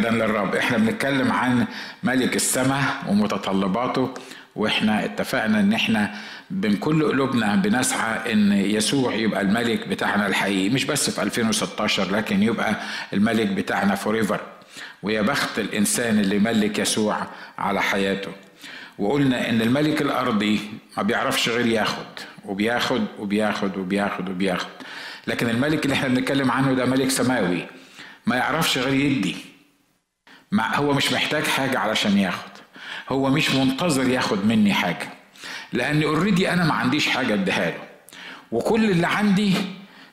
مجدا للرب. إحنا بنتكلم عن ملك السماء ومتطلباته وإحنا اتفقنا ان إحنا من كل قلوبنا بنسعى ان يسوع يبقى الملك بتاعنا الحقيقي. مش بس في 2016 لكن يبقى الملك بتاعنا فوريفر ويا بخت الإنسان اللي ملك يسوع على حياته. وقلنا إن الملك الأرضي ما بيعرفش غير ياخد وبياخد وبياخد وبياخد وبياخد. لكن الملك اللي إحنا بنتكلم عنه ده ملك سماوي. ما يعرفش غير يدي. مع هو مش محتاج حاجة علشان ياخد. هو مش منتظر ياخد مني حاجة. لأن already أنا ما عنديش حاجة أديها له. وكل اللي عندي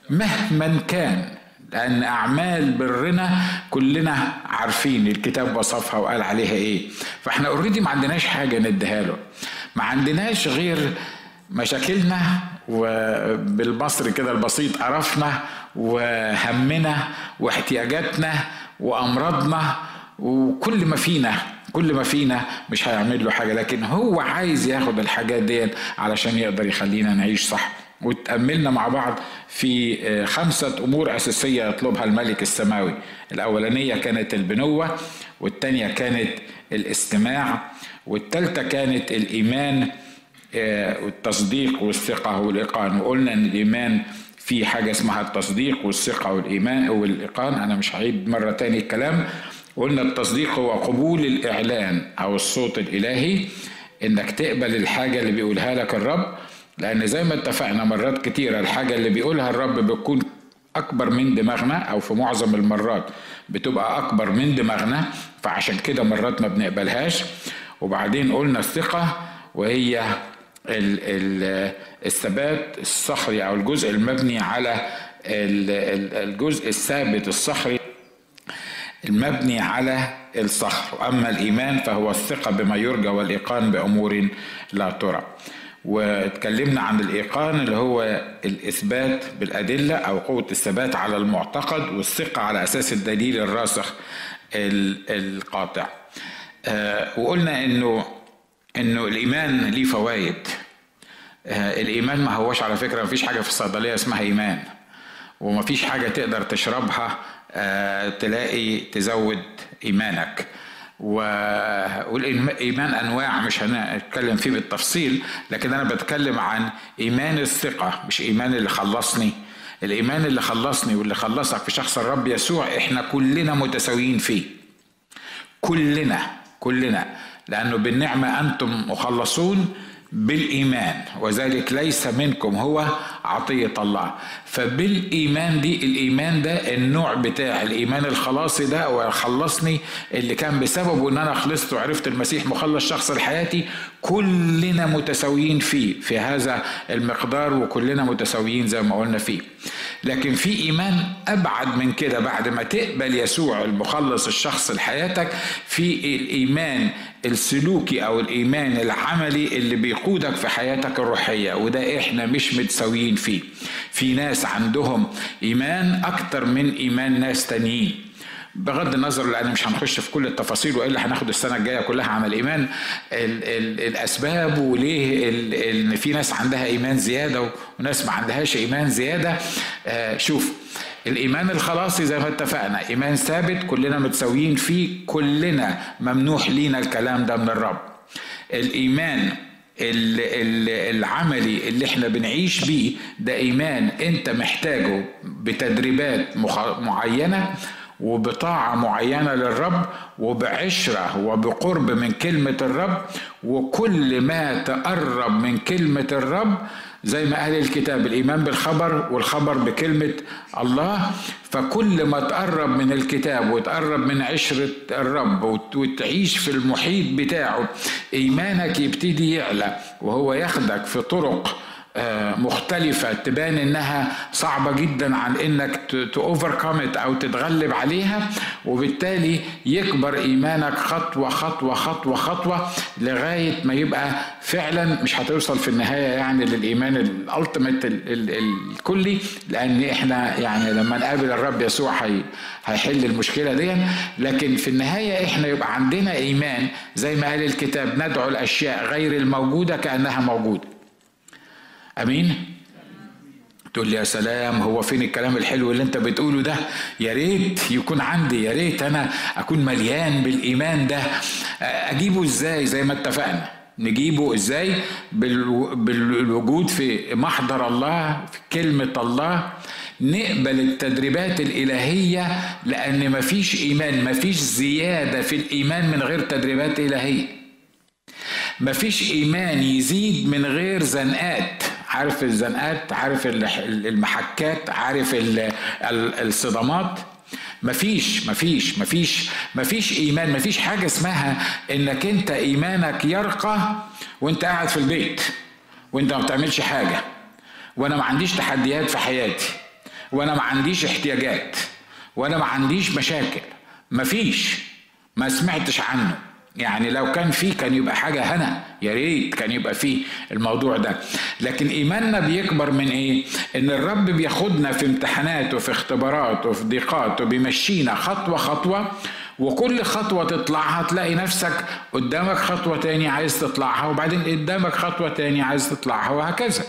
مهما كان لأن أعمال برنا كلنا عارفين الكتاب وصفها وقال عليها إيه. فإحنا already ما عندناش حاجة نديها له. ما عندناش غير مشاكلنا وبالمصري كده البسيط قرفنا وهمنا واحتياجاتنا وأمراضنا وكل ما فينا كل ما فينا مش هيعمل له حاجة لكن هو عايز ياخد الحاجات دي علشان يقدر يخلينا نعيش صح. وتأملنا مع بعض في خمسة أمور أساسية يطلبها الملك السماوي. الأولانية كانت البنوة والتانية كانت الاستماع والتالتة كانت الإيمان والتصديق والثقة والإيقان. وقلنا إن الإيمان في حاجة اسمها التصديق والثقة والإيمان والإيقان. أنا مش هعيد مرة تاني الكلام. قلنا التصديق هو قبول الإعلان أو الصوت الإلهي إنك تقبل الحاجة اللي بيقولها لك الرب لأن زي ما اتفقنا مرات كتيرة الحاجة اللي بيقولها الرب بتكون أكبر من دماغنا أو في معظم المرات بتبقى أكبر من دماغنا فعشان كده مرات ما بنقبلهاش. وبعدين قلنا الثقة وهي ال ال الثبات الصخري أو الجزء المبني على الجزء الثابت الصخري. المبني على الصخر. واما الإيمان فهو الثقة بما يرجى والإيقان بأمور لا ترى. واتكلمنا عن الإيقان اللي هو الإثبات بالأدلة أو قوة الثبات على المعتقد والثقة على أساس الدليل الراسخ القاطع. وقلنا انه إنه الإيمان ليه فوائد. الإيمان ما هوش على فكرة ما فيش حاجة في الصيدلية اسمها إيمان. وما فيش حاجة تقدر تشربها تلاقي تزود إيمانك. والايمان أنواع مش هنتكلم فيه بالتفصيل لكن أنا بتكلم عن إيمان الثقة مش إيمان اللي خلصني. الإيمان اللي خلصني واللي خلصك في شخص الرب يسوع إحنا كلنا متساويين فيه. كلنا كلنا. لأنه بالنعمة أنتم مخلصون بالإيمان وذلك ليس منكم هو عطية الله. فبالإيمان دي الإيمان ده النوع بتاع الإيمان الخلاصي ده وخلصني اللي كان بسببه إن أنا خلصت وعرفت المسيح مخلص شخص لحياتي كلنا متساويين فيه في هذا المقدار وكلنا متساويين زي ما قلنا فيه. لكن في إيمان أبعد من كده بعد ما تقبل يسوع المخلص الشخص لحياتك في الإيمان السلوكي أو الإيمان العملي اللي بيقودك في حياتك الروحية وده إحنا مش متساويين فيه. في ناس عندهم إيمان أكتر من إيمان ناس تانيين. بغض النظر لأن مش هنخش في كل التفاصيل وإلا هناخد السنة الجاية كلها عن الإيمان. ال ال الأسباب وليه إن في ناس عندها إيمان زيادة وناس ما عندهاش إيمان زيادة. آه شوف الإيمان الخلاصي زي ما اتفقنا إيمان ثابت كلنا متساويين فيه كلنا ممنوح لينا الكلام ده من الرب. الإيمان العملي اللي إحنا بنعيش بيه ده إيمان أنت محتاجه بتدريبات معينة وبطاعة معينة للرب وبعشرة وبقرب من كلمة الرب وكل ما تقرب من كلمة الرب زي ما قال الكتاب الإيمان بالخبر والخبر بكلمة الله. فكل ما تقرب من الكتاب وتقرب من عشرة الرب وتعيش في المحيط بتاعه إيمانك يبتدي يعلى وهو ياخدك في طرق مختلفة تبان إنها صعبة جدا عن إنك تأوفركم أو تتغلب عليها وبالتالي يكبر إيمانك خطوة خطوة خطوة خطوة لغاية ما يبقى فعلا مش هتوصل في النهاية يعني للإيمان الالتيميت الكلي لأن إحنا يعني لما نقابل الرب يسوع هيحل المشكلة دي لكن في النهاية إحنا يبقى عندنا إيمان زي ما قال الكتاب ندعو الأشياء غير الموجودة كأنها موجودة. أمين. تقول لي يا سلام هو فين الكلام الحلو اللي أنت بتقوله ده؟ يا ريت يكون عندي يا ريت أنا أكون مليان بالإيمان ده. أجيبه إزاي؟ زي ما اتفقنا. نجيبه إزاي؟ بالوجود في محضر الله في كلمة الله. نقبل التدريبات الإلهية لأن مفيش إيمان مفيش زيادة في الإيمان من غير تدريبات إلهية. مفيش إيمان يزيد من غير زنقات. عارف الزنقات عارف المحكات عارف الصدمات. مفيش مفيش مفيش مفيش إيمان مفيش حاجة اسمها إنك أنت إيمانك يرقى وأنت قاعد في البيت وأنت ما بتعملش حاجة. وأنا ما عنديش تحديات في حياتي. وأنا ما عنديش احتياجات. وأنا ما عنديش مشاكل. مفيش. ما سمعتش عنه. يعني لو كان فيه كان يبقى حاجة هنا يا ريت كان يبقى فيه الموضوع ده لكن إيماننا بيكبر من إيه؟ إن الرب بياخدنا في امتحانات وفي اختبارات وفي ضيقات وبيمشينا خطوة خطوة وكل خطوة تطلعها تلاقي نفسك قدامك خطوة تاني عايز تطلعها وبعدين قدامك خطوة تاني عايز تطلعها وهكذا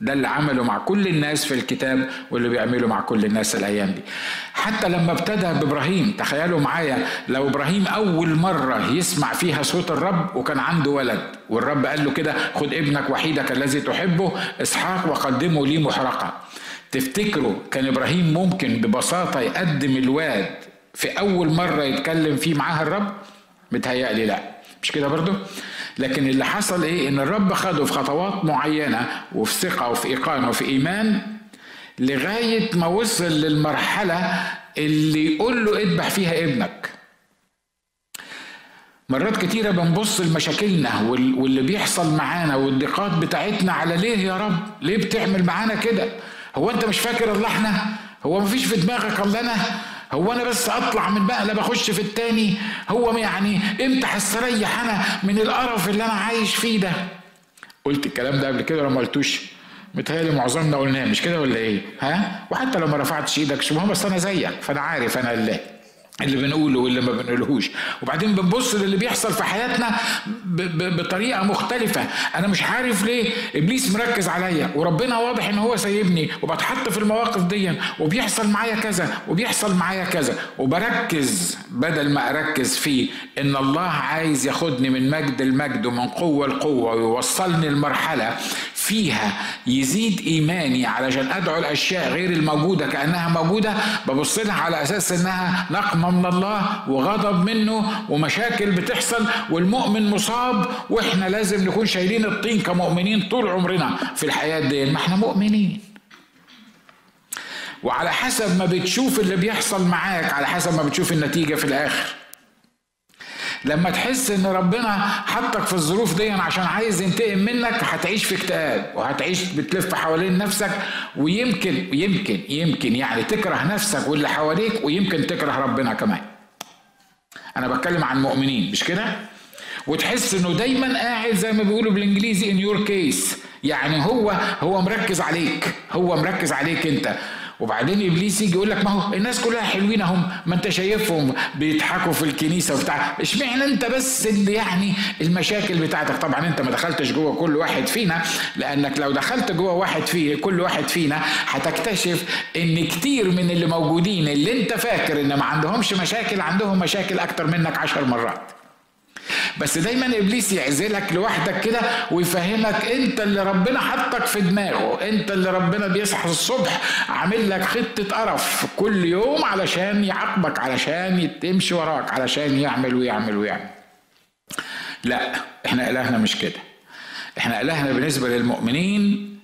ده اللي عمله مع كل الناس في الكتاب واللي بيعمله مع كل الناس الأيام دي. حتى لما ابتدى بإبراهيم تخيلوا معايا لو إبراهيم أول مرة يسمع فيها صوت الرب وكان عنده ولد والرب قال له كده خد ابنك وحيدك الذي تحبه إسحاق وقدمه لي محرقة. تفتكروا كان إبراهيم ممكن ببساطة يقدم الواد في أول مرة يتكلم فيه معاها الرب؟ متهيألي لا. مش كده برضو؟ لكن اللي حصل إيه؟ إن الرب خده في خطوات معينة وفي ثقة وفي إيقان وفي إيمان لغاية ما وصل للمرحلة اللي يقول له اذبح فيها ابنك. مرات كتيرة بنبص لمشاكلنا واللي بيحصل معانا والضيقات بتاعتنا على ليه يا رب؟ ليه بتعمل معانا كده؟ هو أنت مش فاكر الله إحنا هو مفيش في دماغك الله أنا هو أنا بس أطلع من مقلب اخش في التاني. هو يعني إمتى هستريح أنا من القرف اللي أنا عايش فيه ده. قلت الكلام ده قبل كده ولا ما قلتوش؟ متهيألي معظمنا قلناه مش كده ولا إيه؟ ها؟ وحتى لو ما رفعتش إيدك شو بس أنا زيك فأنا عارف أنا اللي. اللي بنقوله واللي ما بنقولهوش. وبعدين بنبص للي بيحصل في حياتنا بطريقة مختلفة. أنا مش عارف ليه إبليس مركز عليا وربنا واضح إن هو سايبني وبتحط في المواقف دي وبيحصل معايا كذا وبيحصل معايا كذا. وبركز بدل ما أركز في إن الله عايز ياخدني من مجد المجد ومن قوة لقوة ويوصلني لمرحلة فيها يزيد إيماني علشان أدعو الأشياء غير الموجودة كأنها موجودة ببص لها على أساس إنها نقمه من الله وغضب منه ومشاكل بتحصل والمؤمن مصاب وإحنا لازم نكون شايلين الطين كمؤمنين طول عمرنا في الحياة دي ما إحنا مؤمنين. وعلى حسب ما بتشوف اللي بيحصل معاك على حسب ما بتشوف النتيجة في الآخر. لما تحس إن ربنا حطك في الظروف دي عشان عايز ينتقم منك هتعيش في اكتئاب وهتعيش بتلف حوالين نفسك. ويمكن يمكن يمكن يعني تكره نفسك واللي حواليك ويمكن تكره ربنا كمان. أنا بتكلم عن مؤمنين مش كده؟ وتحس إنه دايما قاعد زي ما بيقولوا بالإنجليزي ان يور كيس يعني هو هو مركز عليك هو مركز عليك أنت. وبعدين إبليس يجي يقول لك ما هو الناس كلها حلوين اهم ما أنت شايفهم بيضحكوا في الكنيسة وبتاع. اشمعنى أنت بس اللي يعني المشاكل بتاعتك؟ طبعا أنت ما دخلتش جوه كل واحد فينا لأنك لو دخلت جوه واحد فيه كل واحد فينا هتكتشف إن كتير من اللي موجودين اللي أنت فاكر إن ما عندهمش مشاكل عندهم مشاكل أكتر منك عشر مرات. بس دايما إبليس يعزلك لوحدك كده ويفهمك أنت اللي ربنا حطك في دماغه أنت اللي ربنا بيصحى الصبح عامل لك خطة قرف كل يوم علشان يعاقبك علشان تمشي وراك علشان يعمل ويعمل ويعمل. لا إحنا إلهنا مش كده. إحنا إلهنا بالنسبة للمؤمنين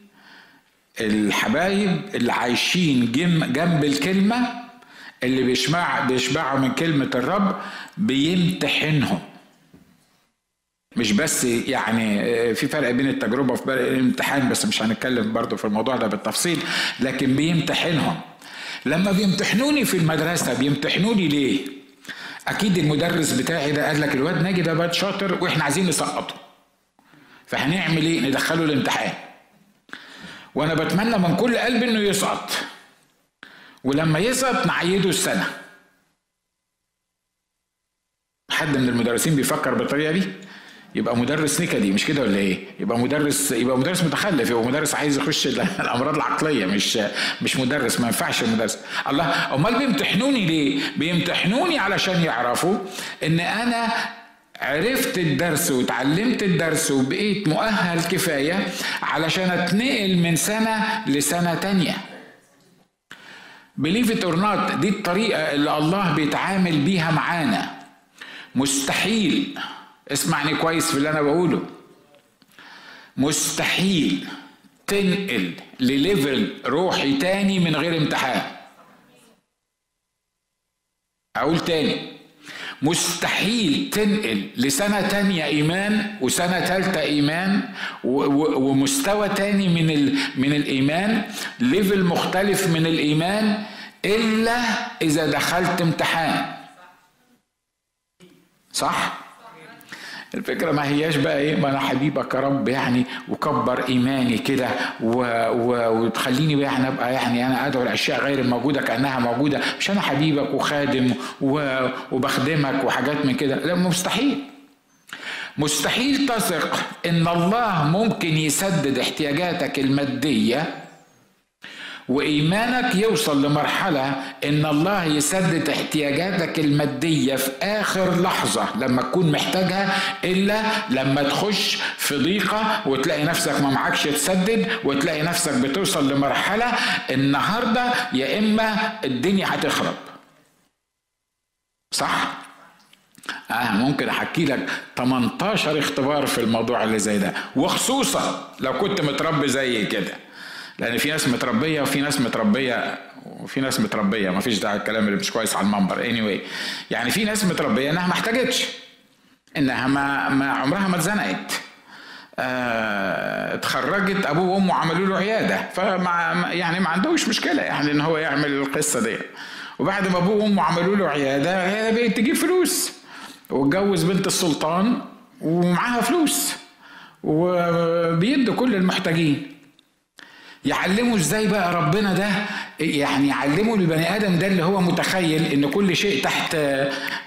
الحبايب اللي عايشين جنب الكلمة اللي بيشبع بيشبعوا من كلمة الرب بيمتحنهم. مش بس يعني آه، في فرق بين التجربة وفي الامتحان بس مش هنتكلم برضو في الموضوع ده بالتفصيل لكن بيمتحنهم لما بيمتحنوني في المدرسة بيمتحنوني ليه؟ أكيد المدرس بتاعي ده قال لك الواد ناجي ده واد شاطر وإحنا عايزين نسقطه فهنعمل إيه؟ ندخله الامتحان وأنا بتمنى من كل قلبي إنه يسقط ولما يسقط نعيده السنة حد من المدرسين بيفكر بالطريقة دي؟ يبقى مدرس نكدي مش كده ولا إيه؟ يبقى مدرس يبقى مدرس متخلف يبقى مدرس عايز يخش الأمراض العقلية مش مش مدرس ما ينفعش مدرس الله أمال بيمتحنوني ليه؟ بيمتحنوني علشان يعرفوا إن أنا عرفت الدرس وتعلمت الدرس وبقيت مؤهل كفاية علشان أتنقل من سنة لسنة تانية believe it or not دي الطريقة اللي الله بيتعامل بيها معانا مستحيل اسمعني كويس في اللي أنا بقوله. مستحيل تنقل ل level روحي تاني من غير امتحان. أقول تاني. مستحيل تنقل لسنة تانية إيمان وسنة تالتة إيمان ومستوى تاني من من الإيمان level مختلف من الإيمان إلا إذا دخلت امتحان. صح؟ الفكرة ما هياش بقى إيه؟ ما أنا حبيبك يا رب يعني وكبر إيماني كده وتخليني يعني أبقى يعني أنا أدعو الاشياء غير الموجودة كأنها موجودة. مش أنا حبيبك وخادم وبخدمك وحاجات من كده. لا مستحيل. مستحيل تثق إن الله ممكن يسدد احتياجاتك المادية وإيمانك يوصل لمرحلة إن الله يسدد احتياجاتك المادية في آخر لحظة لما تكون محتاجها إلا لما تخش في ضيقة وتلاقي نفسك ما معكش تسدد وتلاقي نفسك بتوصل لمرحلة النهارده يا إما الدنيا هتخرب. صح؟ آه ممكن أحكي لك 18 اختبار في الموضوع اللي زي ده وخصوصا لو كنت متربي زي كده. لأن في ناس متربية وفي ناس متربية وفي ناس متربية. ما فيش داعي الكلام اللي مش كويس على المنبر. Anyway يعني في ناس متربية إنها ما احتاجتش إنها ما, ما عمرها ما اتزنقت. آه اتخرجت أبوه وأمه عملوا له عيادة. فما يعني ما عندوش مشكلة يعني إن هو يعمل القصة دي. وبعد ما أبوه وأمه عملوا له عيادة هي بقت تجيب فلوس. واتجوز بنت السلطان ومعاها فلوس. وبيدوا كل المحتاجين. يعلمه إزاي بقى ربنا ده؟ يعني يعلمه البني آدم ده اللي هو متخيل إن كل شيء تحت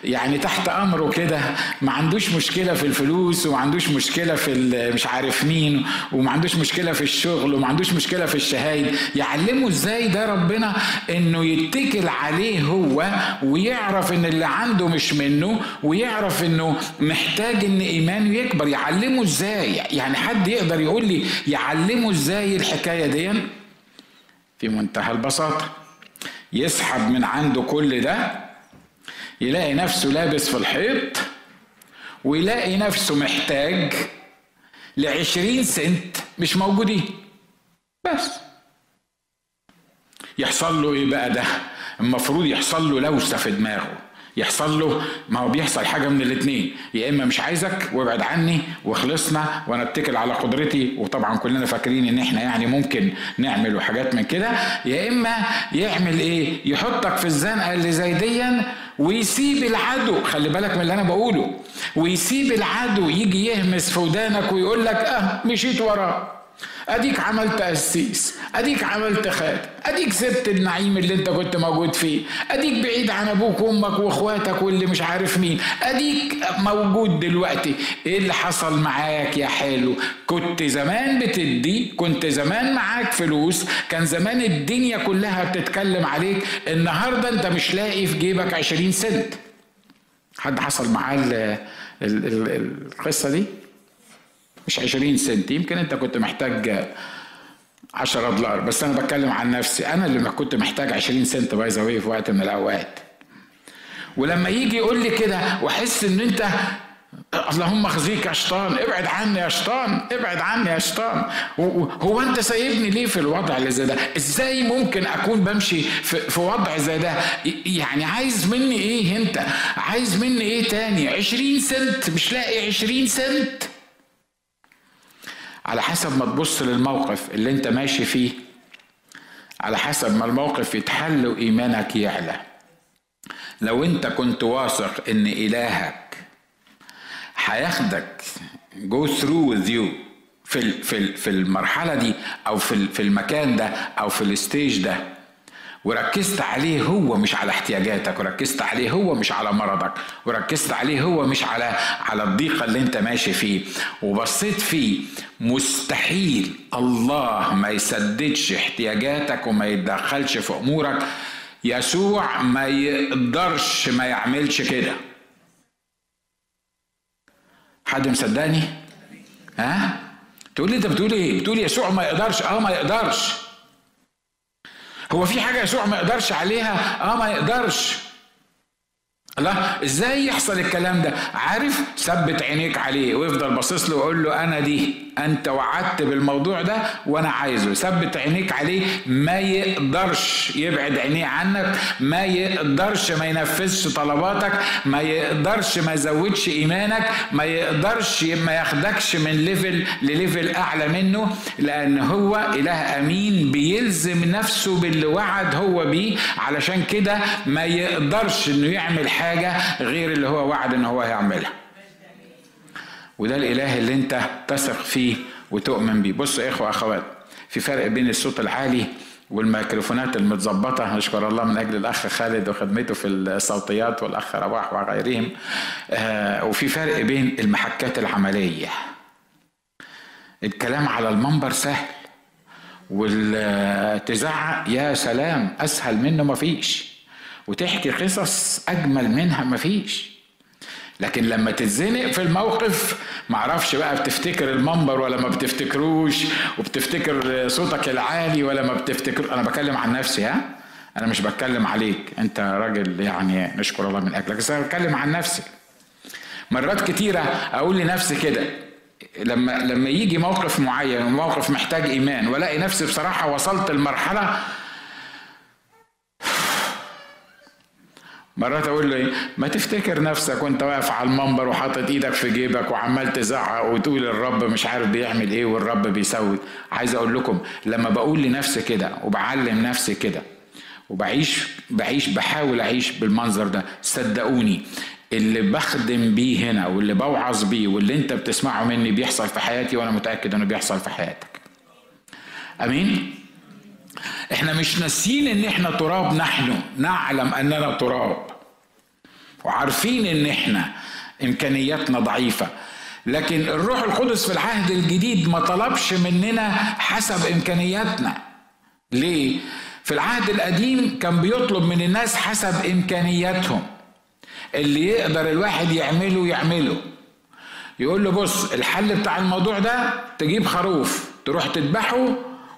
يعني تحت أمره كده. ما عندوش مشكلة في الفلوس وما عندوش مشكلة في مش عارف مين وما عندوش مشكلة في الشغل وما عندوش مشكلة في الشهايد. يعلمه إزاي ده ربنا؟ إنه يتكل عليه هو ويعرف إن اللي عنده مش منه ويعرف إنه محتاج إن إيمانه يكبر. يعلمه إزاي؟ يعني حد يقدر يقول لي يعلمه إزاي الحكاية دي؟ في منتهى البساطة. يسحب من عنده كل ده يلاقي نفسه لابس في الحيط ويلاقي نفسه محتاج لعشرين سنت مش موجودين. بس. يحصل له إيه بقى ده؟ المفروض يحصل له لوسة في دماغه. يحصل له. ما هو بيحصل حاجة من الاثنين يا إما مش عايزك وابعد عني وخلصنا وأنا أتكل على قدرتي. وطبعا كلنا فاكرين إن إحنا يعني ممكن نعمل وحاجات من كده. يا إما يعمل إيه؟ يحطك في الزنقة اللي زي ديا ويسيب العدو. خلي بالك من اللي أنا بقوله. ويسيب العدو يجي يهمس في ودانك ويقول لك أه مشيت وراه. أديك عملت قسيس أديك عملت خادم أديك سبت النعيم اللي أنت كنت موجود فيه أديك بعيد عن أبوك وأمك وإخواتك واللي مش عارف مين أديك موجود دلوقتي. إيه اللي حصل معاك يا حلو؟ كنت زمان بتدي كنت زمان معاك فلوس كان زمان الدنيا كلها بتتكلم عليك النهارده أنت مش لاقي في جيبك عشرين سنت. حد حصل معاه القصة دي؟ مش 20 سنت. يمكن انت كنت محتاج 10 دولار بس أنا بتكلم عن نفسي. أنا اللي كنت محتاج 20 سنت by the way وقت من الأوقات. ولما يجي يقول لي كده وأحس إن أنت اللهم أخزيك يا شيطان ابعد عني يا شيطان ابعد عني يا شيطان. هو أنت سايبني ليه في الوضع اللي زي ده؟ إزاي ممكن أكون بمشي في, في وضع زي ده؟ يعني عايز مني إيه أنت؟ عايز مني إيه تاني؟ عشرين سنت مش لاقي عشرين سنت. على حسب ما تبص للموقف اللي انت ماشي فيه على حسب ما الموقف يتحل وإيمانك يعلى. لو انت كنت واثق إن إلهك هياخدك go through with you في في المرحلة دي أو في في المكان ده أو في ال stage ده وركزت عليه هو مش على احتياجاتك وركزت عليه هو مش على مرضك وركزت عليه هو مش على على الضيقة اللي انت ماشي فيه. وبصيت فيه مستحيل الله ما يسددش احتياجاتك وما يتدخلش في أمورك. يسوع ما يقدرش ما يعملش كده. حد مصدقني؟ ها؟ تقول لي انت بتقول إيه؟ بتقول يسوع ما يقدرش؟ آه ما يقدرش. هو في حاجة يسوع ما يقدرش عليها؟ آه ما يقدرش. الله إزاي يحصل الكلام ده؟ عارف ثبت عينيك عليه ويفضل باصص له ويقول له أنا دي أنت وعدت بالموضوع ده وأنا عايزه. ثبت عينيك عليه ما يقدرش يبعد عينيه عنك ما يقدرش ما ينفذش طلباتك ما يقدرش ما يزودش إيمانك ما يقدرش ما ياخدكش من level ل level أعلى منه لأن هو إله أمين بيلزم نفسه باللي وعد هو بيه. علشان كده ما يقدرش إنه يعمل حاجة غير اللي هو وعد إن هو هيعملها. وده الإله اللي أنت تثق فيه وتؤمن بيه. بصوا يا إخوة أخوات في فرق بين الصوت العالي والميكروفونات المتظبطة. نشكر الله من أجل الأخ خالد وخدمته في الصوتيات والأخ رواح وغيرهم. آه وفي فرق بين المحكات العملية. الكلام على المنبر سهل والتزعق يا سلام أسهل منه مفيش. وتحكي قصص أجمل منها مفيش. لكن لما تتزنق في الموقف معرفش بقى بتفتكر المنبر ولا ما بتفتكروش وبتفتكر صوتك العالي ولا ما بتفتكر أنا بكلم عن نفسي ها؟ أنا مش بتكلم عليك. أنت راجل يعني نشكر الله من أجلك بس أنا بتكلم عن نفسي. مرات كتيرة أقول لنفسي كده لما لما يجي موقف معين وموقف محتاج إيمان وألاقي نفسي بصراحة وصلت لمرحلة مرات أقول له إيه؟ ما تفتكر نفسك وأنت واقف على المنبر وحاطط إيدك في جيبك وعمال تزعق وتقول الرب مش عارف بيعمل إيه والرب بيسوي؟ عايز أقول لكم لما بقول لنفسي كده وبعلم نفسي كده وبعيش بعيش بحاول أعيش بالمنظر ده صدقوني اللي بخدم بيه هنا واللي بوعظ بيه واللي أنت بتسمعه مني بيحصل في حياتي وأنا متأكد إنه بيحصل في حياتك. آمين؟ إحنا مش ناسيين ان إحنا تراب نحن نعلم اننا تراب. وعارفين ان إحنا امكانياتنا ضعيفة. لكن الروح القدس في العهد الجديد ما طلبش مننا حسب امكانياتنا. ليه؟ في العهد القديم كان بيطلب من الناس حسب امكانياتهم. اللي يقدر الواحد يعمله يعمله. يقول له بص الحل بتاع الموضوع ده تجيب خروف تروح تذبحه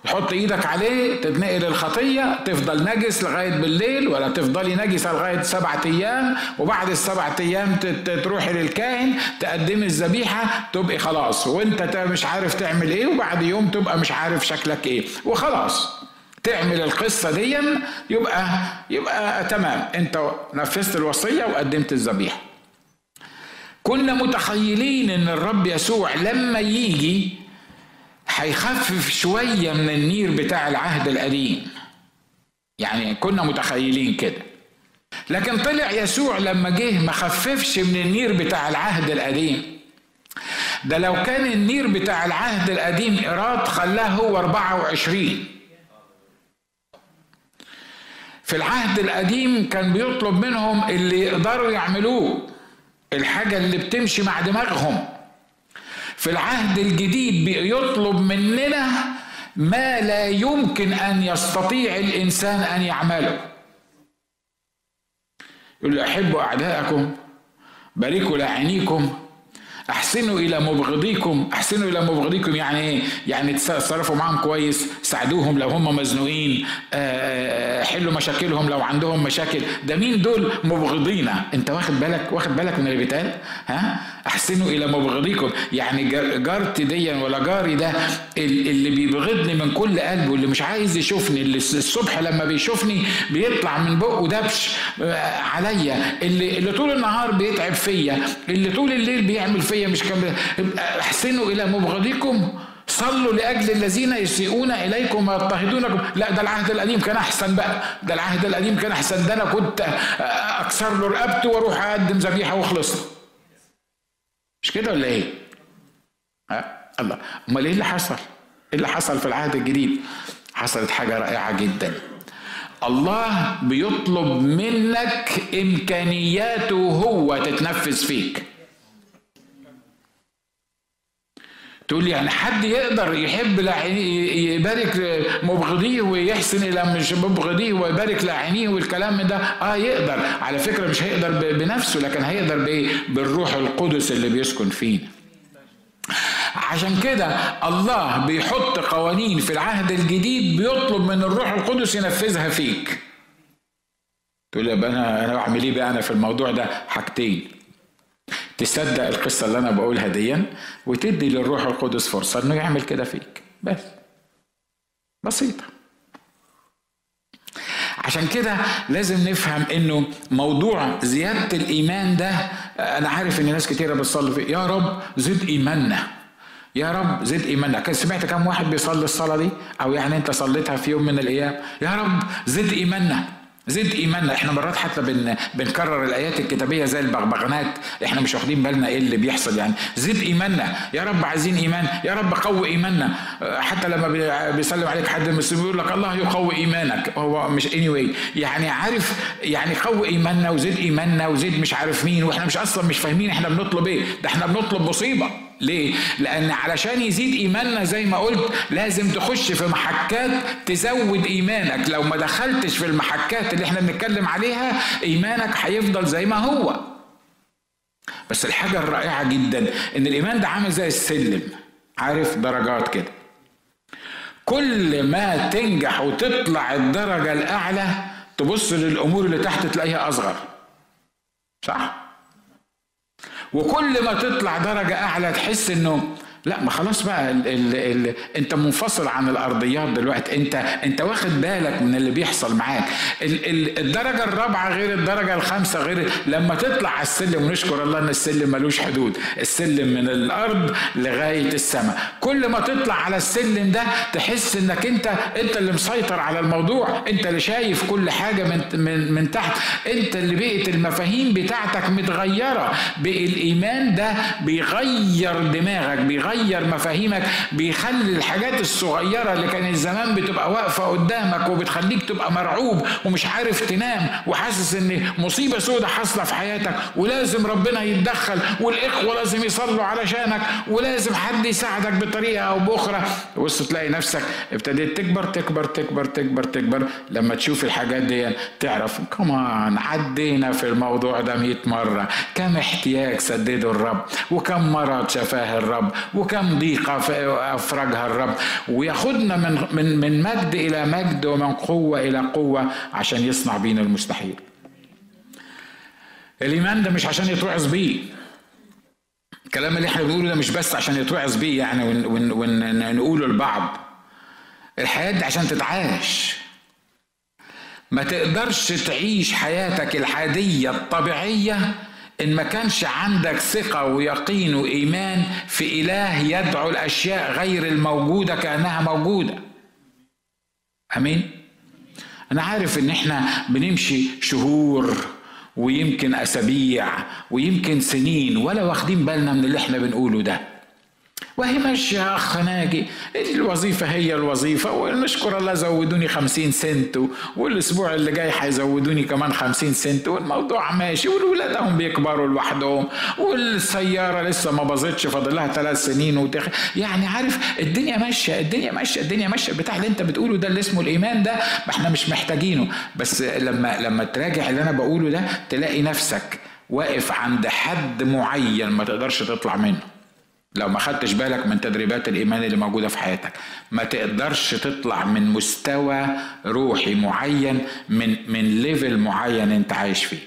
تحط إيدك عليه تتنقل الخطية تفضل نجس لغاية بالليل ولا تفضلي نجسه لغاية سبعة أيام وبعد السبعة أيام تروحي للكاهن تقدمي الذبيحة تبقي خلاص. وانت مش عارف تعمل إيه وبعد يوم تبقى مش عارف شكلك إيه. وخلاص. تعمل القصة دي يبقى يبقى تمام. انت نفذت الوصية وقدمت الذبيحة. كنا متخيلين إن الرب يسوع لما يجي هيخفف شوية من النير بتاع العهد القديم. يعني كنا متخيلين كده. لكن طلع يسوع لما جه ما خففش من النير بتاع العهد القديم. ده لو كان النير بتاع العهد القديم إيراد خلاه هو 24 في العهد القديم كان بيطلب منهم اللي يقدروا يعملوه الحاجة اللي بتمشي مع دماغهم. في العهد الجديد بيطلب مننا ما لا يمكن أن يستطيع الإنسان أن يعمله. يقول له أحبوا أعداءكم باركوا لاعينيكم أحسنوا إلى مبغضيكم. أحسنوا إلى مبغضيكم. يعني إيه؟ يعني تصرفوا معاهم كويس ساعدوهم لو هم مزنوقين آه، آه، حلوا مشاكلهم لو عندهم مشاكل. ده مين دول؟ مبغضينا. أنت واخد بالك؟ واخد بالك من اللي بيتقال؟ ها؟ أحسنوا إلى مبغضيكم. يعني جارتي دي ولا جاري ده اللي بيبغضني من كل قلبه اللي مش عايز يشوفني اللي الصبح لما بيشوفني بيطلع من بقه دبش آه، عليا. اللي اللي طول النهار بيتعب فيا اللي طول الليل بيعمل فيا مش كان احسنوا إلى مبغضيكم صلوا لأجل الذين يسيئون إليكم ويضطهدونكم لا ده العهد القديم كان أحسن بقى. ده العهد القديم كان أحسن. ده أنا كنت أكسر له رقبته وأروح أقدم ذبيحة وخلصنا مش كده ولا إيه؟ ها؟ الله. أمال إيه اللي حصل؟ إيه اللي حصل في العهد الجديد؟ حصلت حاجة رائعة جدا. الله بيطلب منك إمكانياته هو تتنفذ فيك. تقول يعني حد يقدر يحب يبارك مبغضيه ويحسن إلى مش مبغضيه ويبارك لاعينيه والكلام ده؟ آه يقدر. على فكرة مش هيقدر بنفسه لكن هيقدر بإيه؟ بالروح القدس اللي بيسكن فينا عشان كده الله بيحط قوانين في العهد الجديد بيطلب من الروح القدس ينفذها فيك. تقول يبقى أنا أنا بعمل إيه بقى أنا في الموضوع ده؟ حاجتين. تصدق القصة اللي أنا بقولها ديا وتدي للروح القدس فرصة إنه يعمل كده فيك. بس. بسيطة. عشان كده لازم نفهم إنه موضوع زيادة الإيمان ده أنا عارف إن ناس كتيرة بتصلي فيه. يا رب زد إيماننا. يا رب زد إيماننا. سمعت كم واحد بيصلي الصلاة دي؟ أو يعني أنت صليتها في يوم من الأيام. يا رب زد إيماننا. زد ايماننا إحنا مرات حتى بن بنكرر الآيات الكتابية زي البغبغانات. إحنا مش واخدين بالنا إيه اللي بيحصل يعني. زد ايماننا يا رب عايزين إيمان. يا رب قوي إيماننا. حتى لما بيسلم عليك حد المسلمين يقول لك الله يقوي إيمانك. هو مش اني anyway. يعني عارف يعني قوي إيماننا وزد إيماننا وزد مش عارف مين. وإحنا مش أصلا مش فاهمين إحنا بنطلب إيه. ده إحنا بنطلب مصيبة. ليه؟ لأن علشان يزيد إيماننا زي ما قلت لازم تخش في محكات تزود إيمانك. لو ما دخلتش في المحكات اللي إحنا بنتكلم عليها إيمانك هيفضل زي ما هو. بس الحاجة الرائعة جدا إن الإيمان ده عامل زي السلم. عارف درجات كده. كل ما تنجح وتطلع الدرجة الأعلى تبص للأمور اللي تحت تلاقيها أصغر. صح؟ وكل ما تطلع درجة أعلى تحس إنه لا ما خلاص بقى ال ال ال انت منفصل عن الأرضيات دلوقتي. انت انت واخد بالك من اللي بيحصل معاك. ال ال الدرجة الرابعة غير الدرجة الخامسة غير لما تطلع على السلم ونشكر الله إن السلم ملوش حدود. السلم من الأرض لغاية السماء. كل ما تطلع على السلم ده تحس إنك انت انت اللي مسيطر على الموضوع. انت اللي شايف كل حاجة من من من تحت. انت اللي بقت المفاهيم بتاعتك متغيرة. الإيمان ده بيغير دماغك بيغير بيغير مفاهيمك بيخلي الحاجات الصغيرة اللي كانت زمان بتبقى واقفة قدامك وبتخليك تبقى مرعوب ومش عارف تنام وحاسس إن مصيبة سودة حاصلة في حياتك ولازم ربنا يتدخل والإخوة لازم يصلوا علشانك ولازم حد يساعدك بطريقة أو بأخرى. بص تلاقي نفسك ابتديت تكبر تكبر تكبر تكبر تكبر لما تشوف الحاجات دي تعرف كمان عدينا في الموضوع ده 100 مرة. كم احتياج سدده الرب وكم مرض شفاه الرب وكم ضيقة أفرجها الرب وياخدنا من من من مجد إلى مجد ومن قوة إلى قوة عشان يصنع بينا المستحيل. الإيمان ده مش عشان يتوعظ بيه. الكلام اللي إحنا بنقوله ده مش بس عشان يتوعظ بيه يعني ونقوله لبعض. الحياة دي عشان تتعاش. ما تقدرش تعيش حياتك العادية الطبيعية إن ما كانش عندك ثقة ويقين وإيمان في إله يدعو الأشياء غير الموجودة كأنها موجودة. أمين؟ أنا عارف إن إحنا بنمشي شهور ويمكن أسابيع ويمكن سنين ولا واخدين بالنا من اللي إحنا بنقوله ده. وهي ماشية يا أخ ناجي الوظيفة؟ هي الوظيفة. ونشكر الله زودوني خمسين سنت والأسبوع اللي جاي هيزودوني كمان خمسين سنت. والموضوع ماشي. والولاد هم بيكبروا لوحدهم. والسيارة لسه ما باظتش. فاضل لها ثلاث سنين وتخ... يعني عارف الدنيا ماشية. الدنيا ماشية. الدنيا ماشية. بتاع اللي أنت بتقوله ده اللي اسمه الإيمان ده ما إحنا مش محتاجينه. بس لما لما تراجع اللي أنا بقوله ده تلاقي نفسك واقف عند حد معين ما تقدرش تطلع منه. لو ما خدتش بالك من تدريبات الإيمان اللي موجودة في حياتك ما تقدرش تطلع من مستوى روحي معين من من ليفل معين أنت عايش فيه.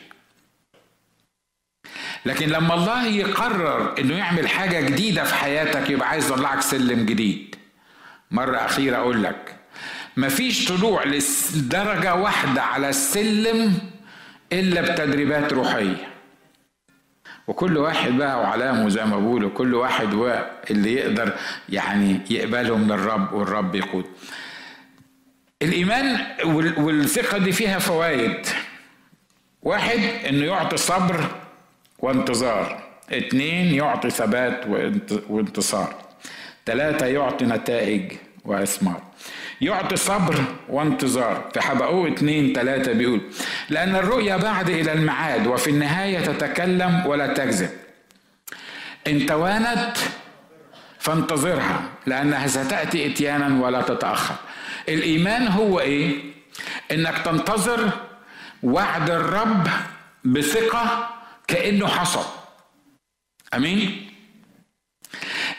لكن لما الله يقرر إنه يعمل حاجة جديدة في حياتك يبقى عايز يطلعك سلم جديد. مرة أخيرة أقول لك مفيش طلوع لدرجه واحدة على السلم إلا بتدريبات روحية. وكل واحد بقى وعلامه زي ما بقولوا كل واحد هو اللي يقدر يعني يقبله من الرب والرب يقود. الإيمان والثقة دي فيها فوائد. واحد إنه يعطي صبر وانتظار. اتنين يعطي ثبات وانتصار. ثلاثة يعطي نتائج وإثمار. يعطي صبر وانتظار في حبقوق اتنين تلاتة بيقول لأن الرؤيا بعد إلى الميعاد وفي النهاية تتكلم ولا تكذب إن توانت فانتظرها لأنها ستأتي إتيانا ولا تتأخر الإيمان هو إيه؟ إنك تنتظر وعد الرب بثقة كأنه حصل أمين؟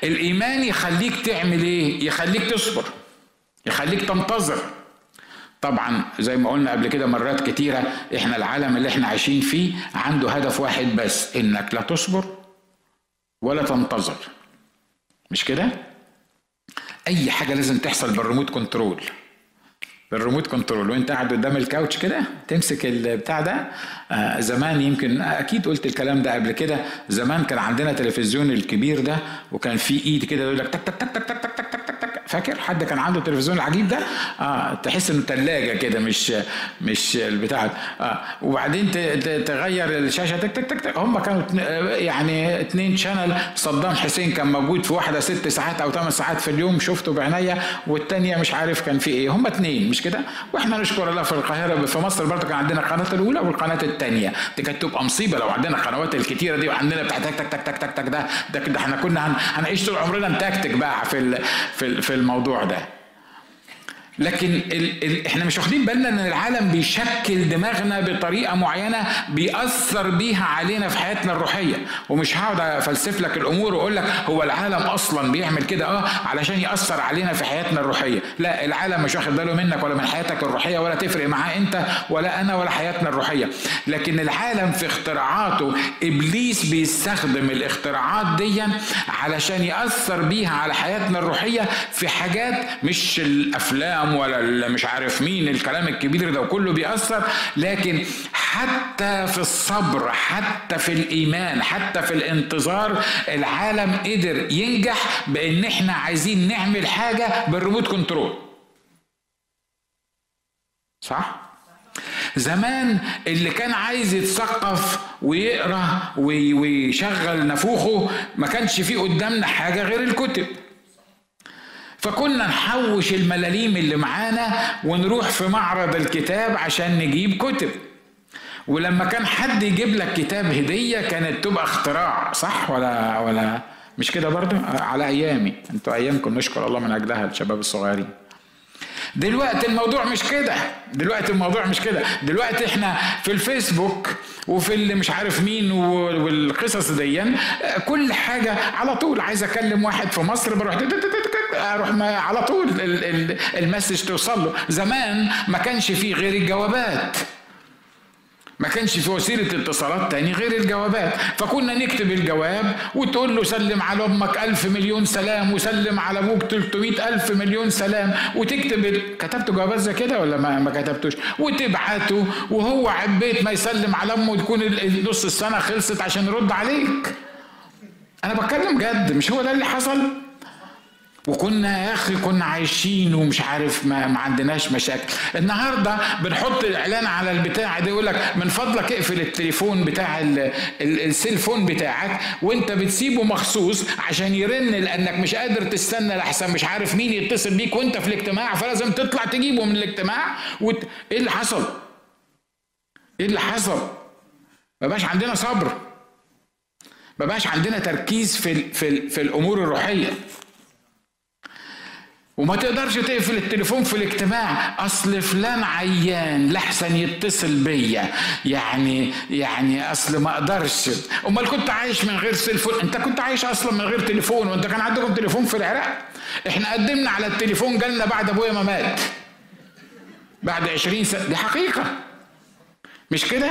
الإيمان يخليك تعمل إيه؟ يخليك تصبر يخليك تنتظر. طبعا زي ما قلنا قبل كده مرات كتيرة إحنا العالم اللي إحنا عايشين فيه عنده هدف واحد بس إنك لا تصبر ولا تنتظر. مش كده؟ أي حاجة لازم تحصل بال remote control. بال remote control. وأنت قاعد قدام ال couch كده تمسك البتاع ده. آه زمان يمكن أكيد قلت الكلام ده قبل كده. زمان كان عندنا تلفزيون الكبير ده وكان في إيد كده يقول لك تك تك تك تك تك تك فاكر حد كان عنده التلفزيون العجيب ده؟ آه تحس إنه ثلاجه كده مش مش البتاع آه وبعدين تغير الشاشة تك تك تك, تك. هم كانوا يعني اثنين شانل. صدام حسين كان موجود في واحدة ست ساعات أو ثمان ساعات في اليوم شفته بعينيا. والثانيه مش عارف كان في إيه. هم اثنين مش كده؟ وإحنا نشكر الله في القاهرة في مصر برضه كان عندنا القناه الأولى والقناة الثانية دي كانت تبقى مصيبة لو عندنا القنوات الكتيرة دي وعندنا بتاع تك تك تك تك تك ده. ده إحنا كنا هنعيش طول عمرنا نتكتك بقى في في في الموضوع ده. لكن ال ال إحنا مش واخدين بالنا إن العالم بيشكل دماغنا بطريقة معينة بيأثر بيها علينا في حياتنا الروحية. ومش هقعد أفلسف لك الأمور وأقول لك هو العالم أصلا بيعمل كده آه علشان يأثر علينا في حياتنا الروحية. لا العالم مش واخد باله منك ولا من حياتك الروحية ولا تفرق معاه أنت ولا أنا ولا حياتنا الروحية. لكن العالم في اختراعاته إبليس بيستخدم الاختراعات دي علشان يأثر بيها على حياتنا الروحية في حاجات مش الأفلام ولا مش عارف مين الكلام الكبير ده وكله بيأثر. لكن حتى في الصبر حتى في الإيمان حتى في الانتظار العالم قدر ينجح بأن إحنا عايزين نعمل حاجة بالريموت كنترول. صح؟ زمان اللي كان عايز يتثقف ويقرأ ويشغل نافوخه ما كانش فيه قدامنا حاجة غير الكتب. فكنا نحوش الملاليم اللي معانا ونروح في معرض الكتاب عشان نجيب كتب. ولما كان حد يجيب لك كتاب هدية كانت تبقى اختراع صح ولا ولا مش كده برضه على أيامي. أنتوا أيامكم نشكر الله من أجلها الشباب الصغيرين. دلوقتي الموضوع مش كده. دلوقتي الموضوع مش كده. دلوقتي إحنا في الفيسبوك وفي اللي مش عارف مين والقصص دي كل حاجة على طول. عايز أكلم واحد في مصر بروح أروح على طول المسج توصل له. زمان ما كانش فيه غير الجوابات. ما كانش في وسيلة اتصالات تاني غير الجوابات. فكنا نكتب الجواب وتقول له سلم على أمك ألف مليون سلام وسلم على أبوك 300 ألف مليون سلام وتكتب كتبت جوابات زي كده ولا ما, ما كتبتوش؟ وتبعته وهو عبيت ما يسلم على أمه تكون نص السنة خلصت عشان يرد عليك. أنا بتكلم جد مش هو ده اللي حصل؟ وكنا يا أخي كنا عايشين ومش عارف ما, ما عندناش مشاكل. النهارده بنحط الإعلان على البتاع ده يقول لك من فضلك اقفل التليفون بتاع السيلفون بتاعك وانت بتسيبه مخصوص عشان يرن لأنك مش قادر تستنى لحسن. مش عارف مين يتصل بيك وانت في الاجتماع فلازم تطلع تجيبه من الاجتماع وت... إيه اللي حصل؟ إيه اللي حصل؟ ما بقاش عندنا صبر. ما بقاش عندنا تركيز في في, في الأمور الروحية. وما تقدرش تقفل التليفون في الاجتماع. أصل فلان عيان لحسن يتصل بيا. يعني يعني أصل ما أقدرش. أمال كنت عايش من غير تليفون أنت كنت عايش أصلا من غير تليفون وأنت كان عندكم تليفون في العراق؟ إحنا قدمنا على التليفون جالنا بعد أبويا ما مات. بعد عشرين سنة. دي حقيقة. مش كده؟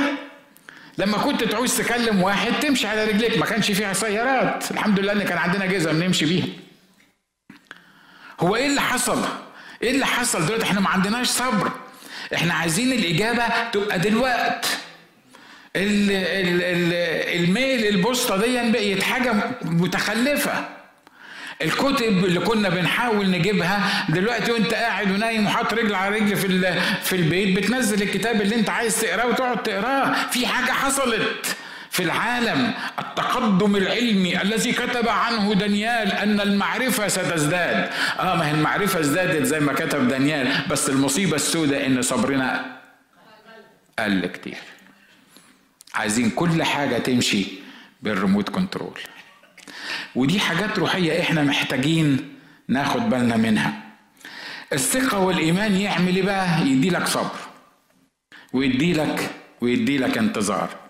لما كنت تعوز تكلم واحد تمشي على رجليك. ما كانش فيها سيارات. الحمد لله إن كان عندنا جزم نمشي بيها. هو إيه اللي حصل؟ إيه اللي حصل؟ دلوقتي إحنا ما عندناش صبر. إحنا عايزين الإجابة تبقى دلوقت. ال ال ال الميل البوسطه دي بقت حاجة متخلفة. الكتب اللي كنا بنحاول نجيبها دلوقتي وأنت قاعد ونايم وحاطط رجل على رجل في في البيت بتنزل الكتاب اللي أنت عايز تقراه وتقعد تقراه. في حاجة حصلت. في العالم التقدم العلمي الذي كتب عنه دانيال أن المعرفة ستزداد. آه ما هي المعرفة ازدادت زي ما كتب دانيال بس المصيبة السوداء إن صبرنا قل كتير. عايزين كل حاجة تمشي بالريموت كنترول. ودي حاجات روحية إحنا محتاجين ناخد بالنا منها. الثقة والإيمان يعمل إيه بقى؟ يدي لك صبر ويدي لك ويدي لك انتظار.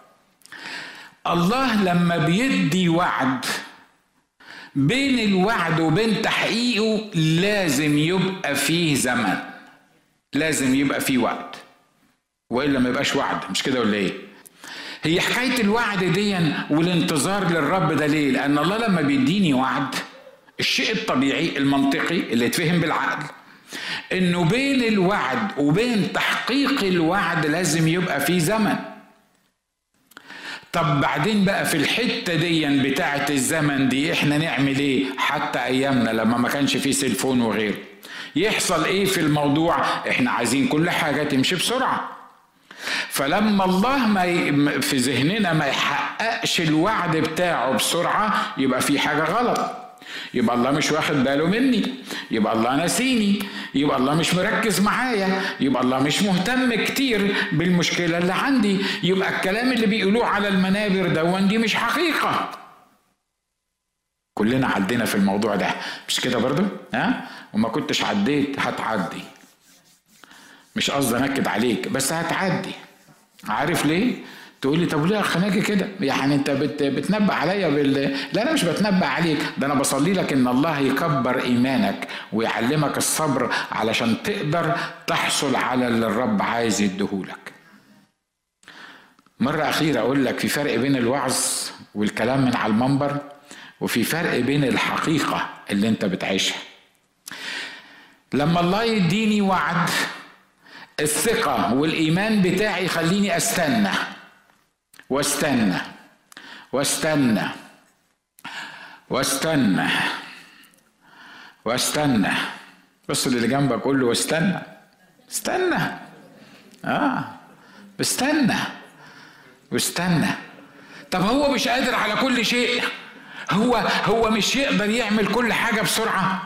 الله لما بيدي وعد بين الوعد وبين تحقيقه لازم يبقى فيه زمن. لازم يبقى فيه وقت والا ما يبقاش وعد مش كده ولا إيه؟ هي حكاية الوعد دي والانتظار للرب ده ليه؟ لأن الله لما بيديني وعد الشيء الطبيعي المنطقي اللي يتفهم بالعقل إنه بين الوعد وبين تحقيق الوعد لازم يبقى في زمن. طب بعدين بقى في الحتة دي بتاعة الزمن دي إحنا نعمل إيه؟ حتى أيامنا لما ما كانش في سيلفون وغيره. يحصل إيه في الموضوع؟ إحنا عايزين كل حاجة تمشي بسرعة. فلما الله ما ي... في ذهننا ما يحققش الوعد بتاعه بسرعة يبقى في حاجة غلط. يبقى الله مش واخد باله مني. يبقى الله ناسيني يبقى الله مش مركز معايا. يبقى الله مش مهتم كتير بالمشكلة اللي عندي. يبقى الكلام اللي بيقولوه على المنابر دون دي مش حقيقة. كلنا عدينا في الموضوع ده. مش كده برضو؟ ها؟ وما كنتش عديت هتعدي. مش قصدي انكد عليك بس هتعدي. عارف ليه؟ تقول لي طب ليه خناجي كده؟ يعني أنت بت بتنبأ عليا بال لا أنا مش بتنبأ عليك. ده أنا بصلي لك إن الله يكبر إيمانك ويعلمك الصبر علشان تقدر تحصل على اللي الرب عايز يديهولك مرة أخيرة أقول لك في فرق بين الوعظ والكلام من على المنبر وفي فرق بين الحقيقة اللي أنت بتعيشها. لما الله يديني وعد الثقة والإيمان بتاعي يخليني أستنى. واستنى. واستنى. واستنى. واستنى. بص اللي جنبك قول له واستنى. استنى. آه. استنى. واستنى. طب هو مش قادر على كل شيء. هو هو مش يقدر يعمل كل حاجة بسرعة.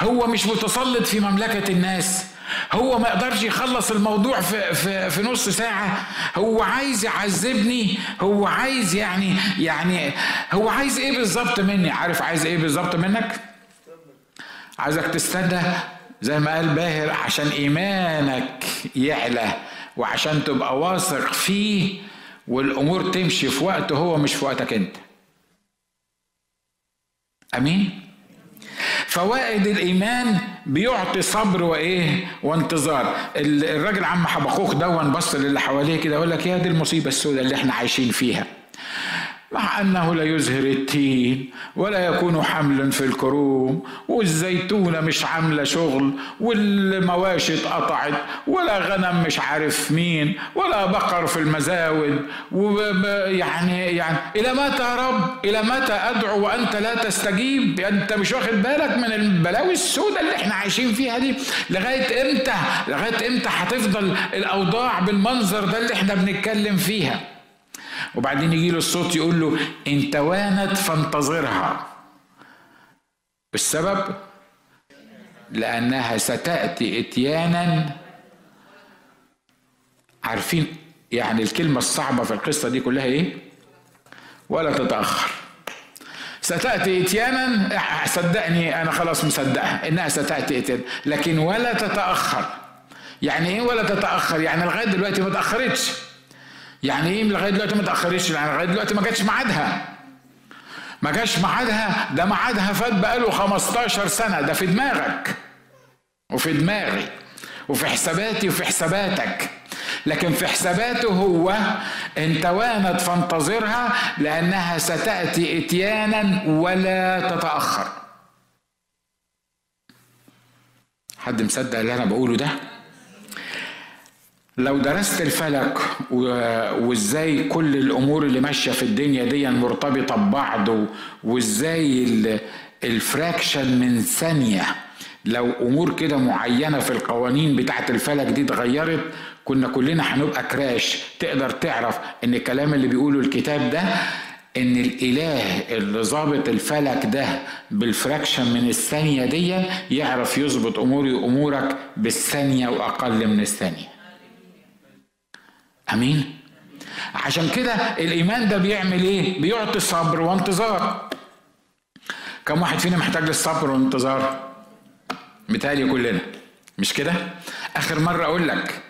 هو مش متسلط في مملكة الناس. هو ما يقدرش يخلص الموضوع في, في, في نص ساعة. هو عايز يعذبني. هو عايز يعني يعني هو عايز إيه بالظبط مني؟ عارف عايز إيه بالظبط منك؟ عايزك تستنى زي ما قال باهر عشان إيمانك يعلى وعشان تبقى واثق فيه والأمور تمشي في وقته هو مش في وقتك أنت. أمين؟ فوائد الإيمان بيعطي صبر وإيه؟ وانتظار. الراجل عم حبخوخ دون بص للي حواليه كده يقول لك يا دي المصيبة السوداء اللي إحنا عايشين فيها. مع أنه لا يزهر التين ولا يكون حمل في الكروم والزيتونة مش عاملة شغل والمواشي اتقطعت ولا غنم مش عارف مين ولا بقر في المزاود ويعني يعني إلى متى يا رب؟ إلى متى أدعو وأنت لا تستجيب؟ أنت مش واخد بالك من البلاوي السوداء اللي إحنا عايشين فيها دي؟ لغاية إمتى؟ لغاية إمتى هتفضل الأوضاع بالمنظر ده اللي إحنا بنتكلم فيها؟ وبعدين يجي له الصوت يقول له إن توانت فانتظرها. بالسبب لأنها ستأتي إتيانا. عارفين يعني الكلمة الصعبة في القصة دي كلها إيه؟ ولا تتأخر. ستأتي إتيانا؟ صدقني أنا خلاص مصدقها إنها ستأتي إتيانا. لكن ولا تتأخر. يعني إيه ولا تتأخر؟ يعني لغاية دلوقتي ما تأخرتش. يعني إيه لغاية دلوقتي ما تاخرتش يعني لغاية دلوقتي ما جاتش ميعادها. ما جاش ميعادها. ده ميعادها فات بقاله 15 سنة. ده في دماغك. وفي دماغي. وفي حساباتي وفي حساباتك. لكن في حساباته هو إن توانت فانتظرها لأنها ستأتي إتيانا ولا تتأخر. حد مصدق اللي أنا بقوله ده؟ لو درست الفلك وازاي كل الأمور اللي ماشيه في الدنيا دي مرتبطه ببعض وازاي الفراكشن من ثانية. لو امور كده معينه في القوانين بتاعه الفلك دي اتغيرت كنا كلنا هنبقى كراش. تقدر تعرف ان الكلام اللي بيقوله الكتاب ده ان الاله اللي ظابط الفلك ده بالفراكشن من الثانية دي يعرف يظبط أموري وأمورك بالثانيه وأقل من الثانية. آمين. عشان كده الإيمان ده بيعمل إيه؟ بيعطي صبر وانتظار. كم واحد فينا محتاج للصبر والانتظار متهيألي كلنا. مش كده؟ آخر مرة أقول لك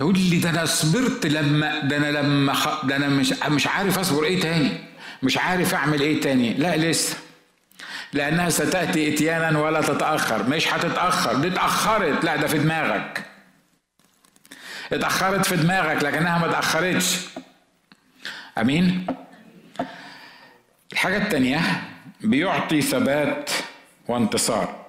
يقول لي ده أنا صبرت لما ده أنا لما خ... ده أنا مش مش عارف أصبر إيه تاني. مش عارف أعمل إيه تاني. لا لسه. لأنها ستأتي إتيانا ولا تتأخر. مش هتتأخر. دي اتأخرت. لا ده في دماغك. اتأخرت في دماغك لكنها ما اتأخرتش. أمين؟ الحاجة التانية بيعطي ثبات وانتصار.